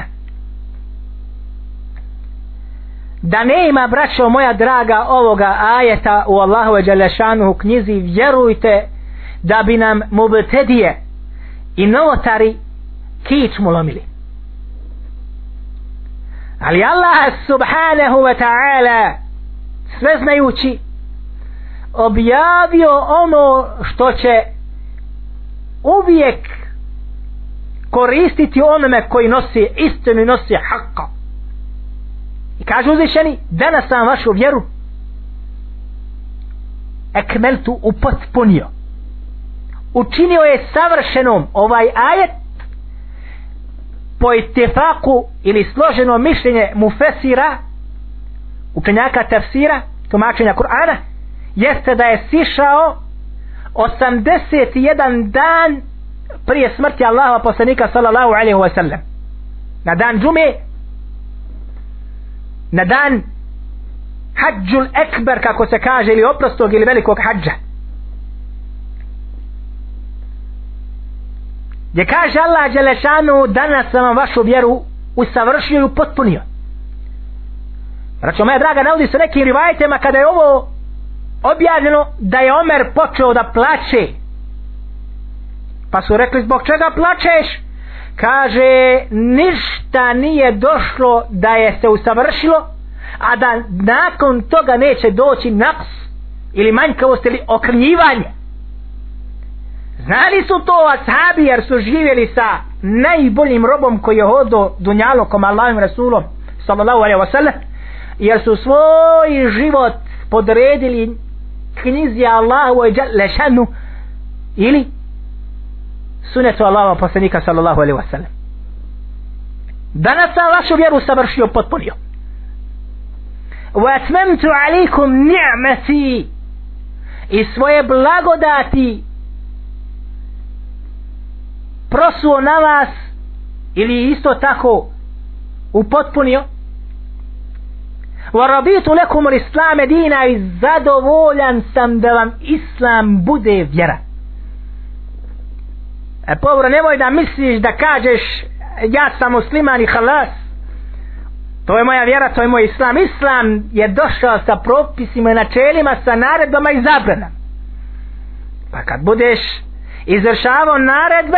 da ne ima braćo moja draga ovoga ajeta u Allahu i Đalešanu u knjizi vjerujte da bi nam mubetedije i novotari kič mu lomili ali Allah subhanahu wa ta'ala sve znajući objavio ono što će uvijek koristiti onome koji nosi istinu i nosi haqqa i kaže uzvišeni danas sam vašu vjeru ekmeltu upotpunio učinio je savršenom ovaj ajet po itifaku ili složeno mišljenje mufesira učenjaka tafsira tumačenja Kur'ana jeste da je sišao 81 dan prije smrti Allaha poslanika sallallahu alaihi wa sallam na dan džume na dan hađul ekber kako se kaže ili oprostog ili velikog hađa gdje kaže Allah Đelešanu danas sam vam vašu vjeru usavršio i upotpunio Račo, moja draga, navodi se nekim rivajtema kada je ovo objavljeno da je Omer počeo da plaće pa su rekli zbog čega plaćeš kaže ništa nije došlo da je se usavršilo a da nakon toga neće doći naks ili manjkavost ili okrnjivanje znali su to ashabi jer su živjeli sa najboljim robom koji je hodio dunjalokom Allahom Rasulom sallallahu alaihi wasallam jer su svoj život podredili knjizi Allahu i Đalešanu ili sunetu Allahu posljednika sallallahu alaihi wasallam danas sam vašu vjeru savršio potpunio وَاتْمَمْتُ عَلَيْكُمْ نِعْمَتِي i svoje blagodati prosuo na vas ili isto tako upotpunio وَرَبِيْتُ لَكُمُ الْإِسْلَامِ دِينَ i zadovoljan sam da vam Islam bude vjera. E povro, nemoj da misliš da kažeš ja sam musliman i halas. To je moja vjera, to je moj Islam. Islam je došao sa propisima i načelima, sa naredbama i zabranama. Pa kad budeš izvršavao naredbe,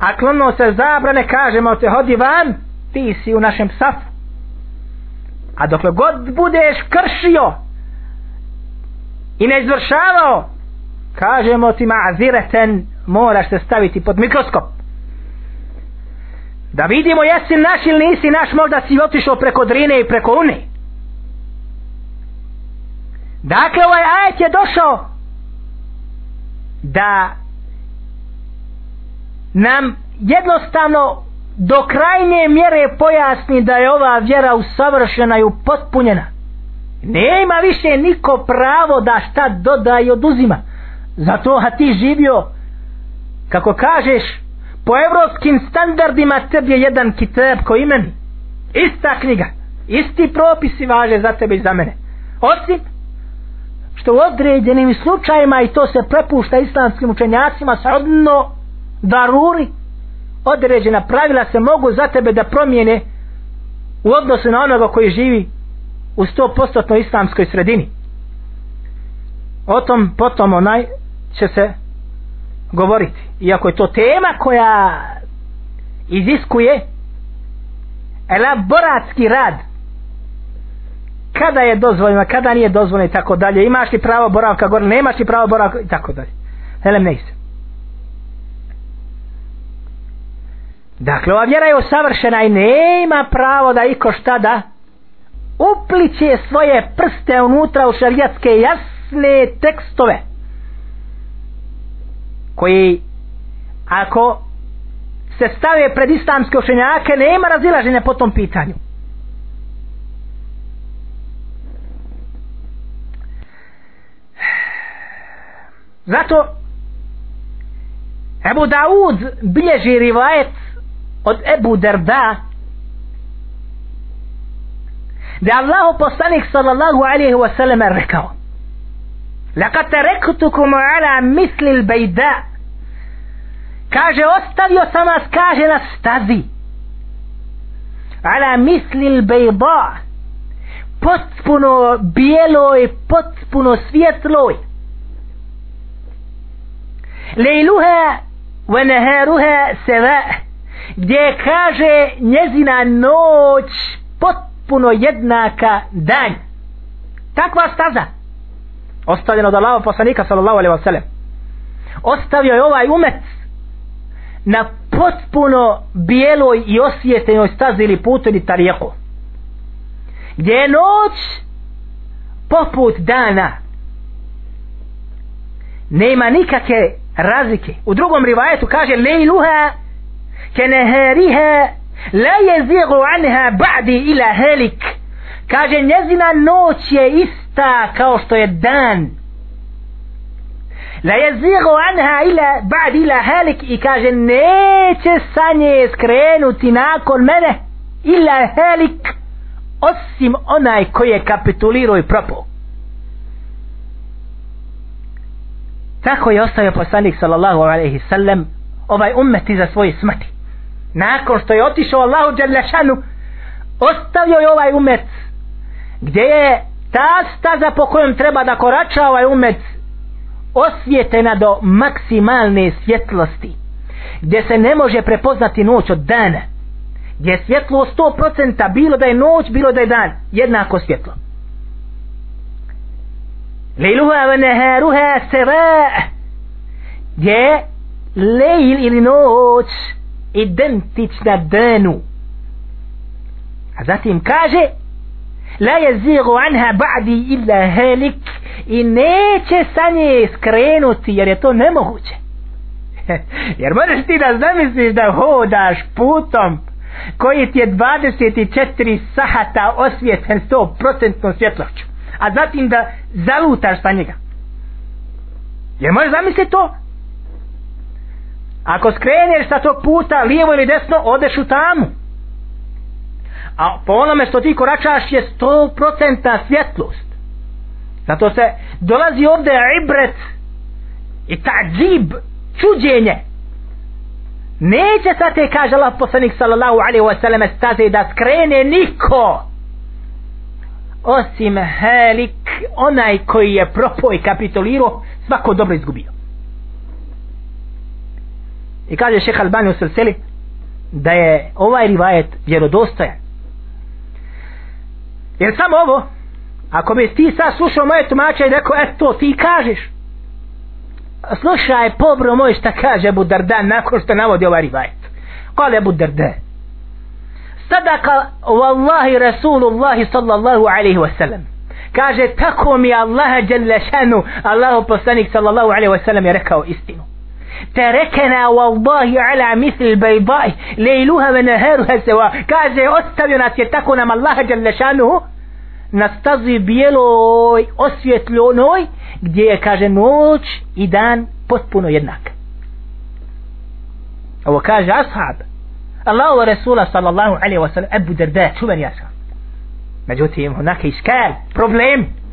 a klonuo se zabrane, kažemo te hodi van, ti si u našem safu. A dokle god budeš kršio i ne izvršavao, kažemo ti ma'zireten, moraš se staviti pod mikroskop. Da vidimo jesi naš ili nisi naš, možda si otišao preko drine i preko une. Dakle, ovaj ajet je došao da nam jednostavno do krajnje mjere pojasni da je ova vjera usavršena i upotpunjena nema više niko pravo da šta doda i oduzima zato a ti živio kako kažeš po evropskim standardima tebi je jedan kitab ko imeni ista knjiga isti propisi važe za tebe i za mene osim što u određenim slučajima i to se prepušta islamskim učenjacima sa odno daruri određena pravila se mogu za tebe da promijene u odnosu na onoga koji živi u 100% islamskoj sredini o tom potom onaj će se govoriti iako je to tema koja iziskuje elaboratski rad kada je dozvoljeno, kada nije dozvoljeno i tako dalje, imaš li pravo boravka gore, nemaš li pravo boravka i tako dalje, elem ne isem. Dakle, ova vjera je osavršena i nema pravo da iko šta da upliće svoje prste unutra u šarijatske jasne tekstove koji ako se stave pred islamske učenjake nema razilaženja po tom pitanju. Zato Ebu Daud bilježi rivajec od Ebu Derda da Allah poslanik sallallahu alaihi wa sallam rekao lakad te rekutukum ala misli bejda kaže ostavio sam vas kaže na stazi ala misli bejda potpuno bijeloj potpuno svjetloj lejluha wa naharuha sevaa gdje kaže njezina noć potpuno jednaka dan takva staza ostavljena od Allaho poslanika sallallahu alaihi wasallam ostavio je ovaj umet na potpuno bijeloj i osvijetenoj stazi ili putu ili tarijeku gdje je noć poput dana nema nikakve razlike u drugom rivajetu kaže lejluha kenehariha la yazighu anha ba'di ila halik kaže njezina noć je ista kao što je dan la yazighu anha ila ba'd ila halik i kaže neće sa nje skrenuti nakon mene ila halik osim onaj koji je kapitulirao i propao tako je ostavio poslanik sallallahu alaihi sallam ovaj ummeti za svoje smrti nakon što je otišao Allahu Đalešanu ostavio je ovaj umet gdje je ta staza po kojom treba da korača ovaj umet osvjetena do maksimalne svjetlosti gdje se ne može prepoznati noć od dana gdje je svjetlo 100% bilo da je noć, bilo da je dan jednako svjetlo Lejluha ve neheruha seva gdje je lejl ili noć identična denu a zatim kaže la jezigu anha ba'di illa helik i neće sa nje skrenuti jer je to nemoguće jer možeš ti da zamisliš da hodaš putom koji ti je 24 sahata osvjetljen 100% procentno svjetlošću a zatim da zalutaš sa njega jer možeš zamisliti to ako skreneš sa tog puta lijevo ili desno odeš u tamu a po onome što ti koračaš je 100% svjetlost zato se dolazi ovde ibret i ta džib čuđenje neće sa te kaže Allah poslanik sallallahu alaihi wa sallam staze da skrene niko osim helik onaj koji je propoj kapitulirao svako dobro izgubio I kaže šeha Albani u Selseli da je ovaj rivajet vjerodostojan. Jer samo ovo, ako bi ti sad slušao moje tumače i rekao, eto, ti kažeš. Slušaj, pobro moj, šta kaže Abu Darda nakon što navodi ovaj rivajet. Kale Abu Darda. Sadaka, wallahi, Rasulullahi, sallallahu alaihi wasallam. Kaže, tako mi Allaha, Allah, Allahu poslanik, sallallahu alaihi wasallam, je rekao istinu terekena wallahi ala misl bejbaj lejluha ve neheruha seva kaže ostavio nas je tako nam Allaha djelešanuhu na stazi bijeloj osvjetljonoj gdje je kaže noć i dan potpuno jednak ovo kaže ashab Allah wa Rasula sallallahu alaihi wa sallam Abu Darda čuveni ashab međutim onaka iskal problem problem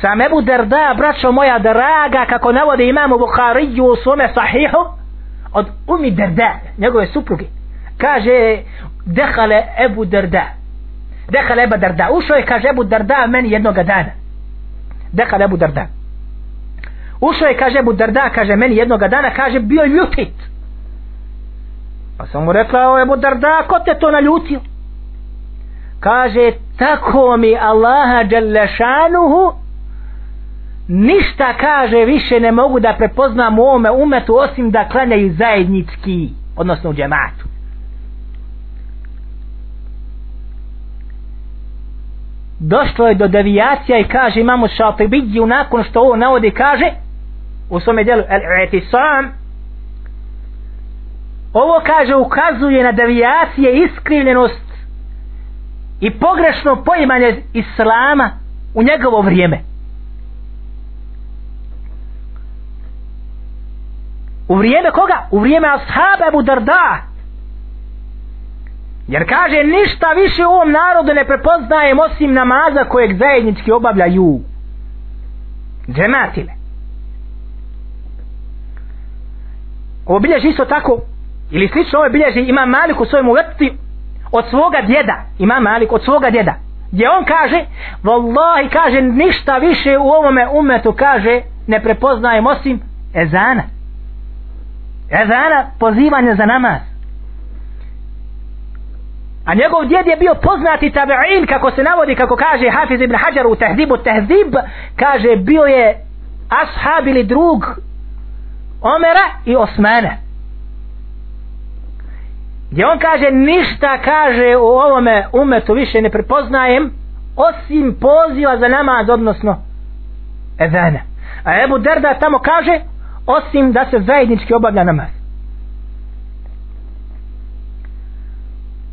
sam Ebu Derda, braćo moja draga, kako navode imamu Bukhariju u svome sahihu, od Umi Derda, njegove supruge, kaže, dehale Ebu Derda, dehale Ebu Derda, ušao je, kaže Ebu Derda, meni jednoga dana, dehale Ebu Derda, ušao je, kaže Ebu Derda, kaže meni jednoga dana, kaže, bio ljutit, pa sam mu rekla, o Ebu Derda, ko te to naljutio, kaže, tako mi Allaha Đelešanuhu, ništa kaže više ne mogu da prepoznam u ovome umetu osim da klanjaju zajednički odnosno u džematu došlo je do devijacija i kaže imamo šalpibidiju nakon što ovo navode kaže u svome djelu el etisam ovo kaže ukazuje na devijacije iskrivljenost i pogrešno poimanje islama u njegovo vrijeme U vrijeme koga? U vrijeme ashab Ebu Darda. Jer kaže, ništa više u ovom narodu ne prepoznajem osim namaza kojeg zajednički obavljaju. Džematile. Ovo bilježi isto tako, ili slično ovo bilježi, ima Malik u svojom uvrti od svoga djeda. Ima Malik od svoga djeda. Gdje on kaže, Wallahi kaže, ništa više u ovome umetu kaže, ne prepoznajem osim ezana. Ezana pozivanje za namaz. A njegov djed je bio poznati tabi'in, kako se navodi, kako kaže Hafiz ibn Hajar u tehzibu tehzib, kaže bio je ashab ili drug Omera i Osmana. Gdje on kaže ništa kaže u ovome umetu više ne prepoznajem osim poziva za namaz odnosno Ezana. A Ebu Derda tamo kaže osim da se zajednički obavlja namaz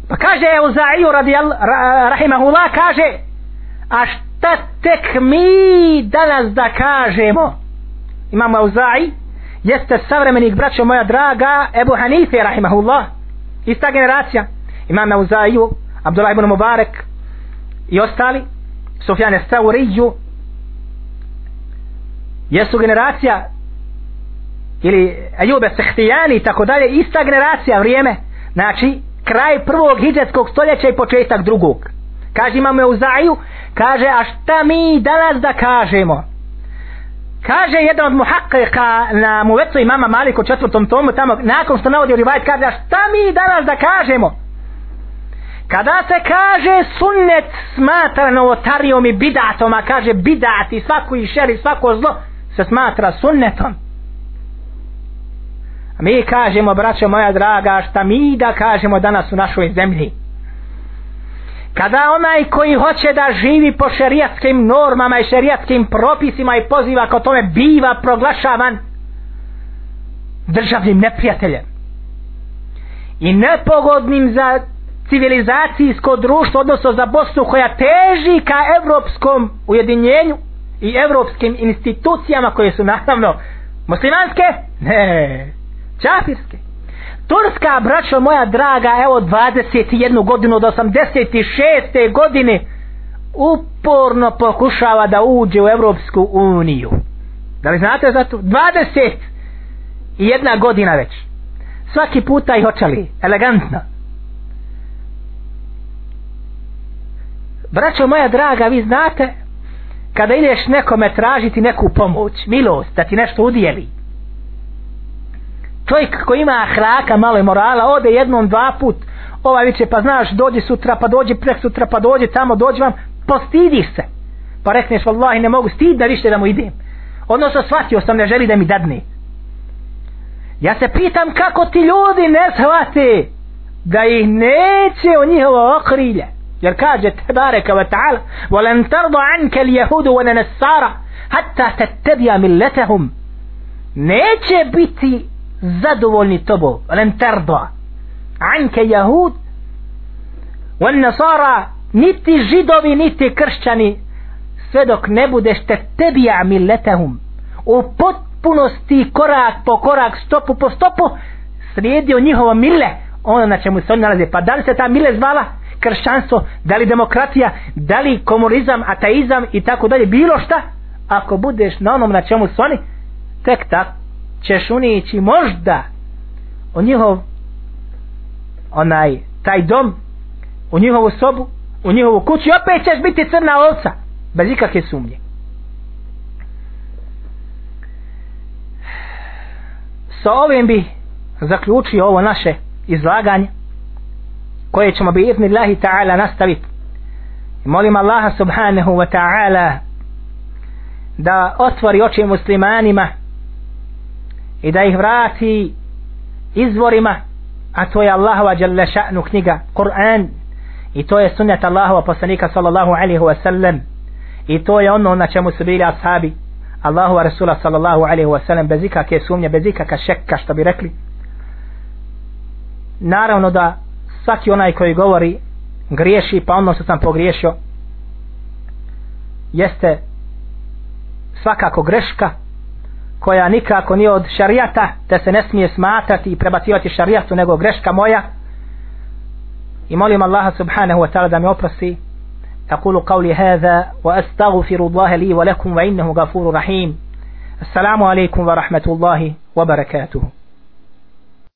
pa kaže u za'iju radijal rahimahullah kaže a šta tek mi danas da kažemo imam u za'i jeste savremenik braćo moja draga Ebu Hanife rahimahullah ista generacija imam u za'iju Abdullah ibn Mubarak i ostali Sofjane Stauriju jesu generacija ili Ajube Sehtijani i tako dalje, ista generacija vrijeme, znači kraj prvog hidžetskog stoljeća i početak drugog. Kaže imamo u Zaju, kaže a šta mi danas da kažemo? Kaže jedan od muhakkika na muvecu imama Malik u četvrtom tomu tamo, nakon što navodio rivajt, kaže a šta mi danas da kažemo? Kada se kaže sunnet smatra novotarijom i bidatom, a kaže bidati svaku i šeri svako zlo, se smatra sunnetom mi kažemo braćo moja draga šta mi da kažemo danas u našoj zemlji kada onaj koji hoće da živi po šerijatskim normama i šerijatskim propisima i poziva ko tome biva proglašavan državnim neprijateljem i nepogodnim za civilizacijsko društvo odnosno za Bosnu koja teži ka evropskom ujedinjenju i evropskim institucijama koje su naravno muslimanske ne, Čafirske. Turska, braćo moja draga, evo 21 godinu od 86. godine uporno pokušava da uđe u Evropsku uniju. Da li znate za to? 21 godina već. Svaki puta ih očali, elegantno. Braćo moja draga, vi znate kada ideš nekome tražiti neku pomoć, milost, da ti nešto udijeli, čovjek koji ima ahlaka, malo morala, ode jednom, dva put, ovaj viče, pa znaš, dođi sutra, pa dođi prek sutra, pa dođi tamo, dođi vam, postidi pa se. Pa rekneš, vallahi, ne mogu stid da više da mu idem. Odnosno, shvatio sam, ne želi da mi dadne. Ja se pitam kako ti ljudi ne shvate da ih neće u njihovo okrilje. Jer kaže te bareka wa ta'ala وَلَنْ تَرْضَ عَنْكَ الْيَهُودُ وَنَنَسَّارَ حَتَّى تَتَّدْيَا مِلَّتَهُمْ Neće biti zadovoljni tobo lem terdo anke jahud on nasara niti židovi niti kršćani sve dok ne budeš te tebi amiletehum u potpunosti korak po korak stopu po stopu slijedio njihovo mile ono na čemu se oni nalaze pa da li se ta mile zvala kršćanstvo da li demokratija da li komunizam, ateizam i tako dalje bilo šta ako budeš na onom na čemu su oni tek tako ćeš unići možda u njihov onaj, taj dom u njihovu sobu, u njihovu kuću i opet ćeš biti crna ovca bez ikakve sumnje sa ovim bi zaključio ovo naše izlaganje koje ćemo bi izni Allahi ta'ala nastaviti molim Allaha subhanahu wa ta'ala da otvori oči muslimanima i da ih vrati izvorima a to je Allahova jalla šanu knjiga Kur'an i to je sunnet Allahova poslanika sallallahu alaihi wa sallam i to je ono na čemu su bili ashabi Allahova Rasula sallallahu alaihi wa sallam bez ikake sumnje, bez ikaka šekka što bi rekli naravno da svaki onaj koji govori griješi pa ono što sam pogriješio jeste svakako greška koja nikako nije od šarijata da se ne smije smatrati i prebacivati šarijatu nego greška moja i molim Allaha subhanahu wa ta'ala da mi oprosi اقول قولي هذا واستغفر الله لي ولكم وانه غفور رحيم السلام عليكم ورحمه الله وبركاته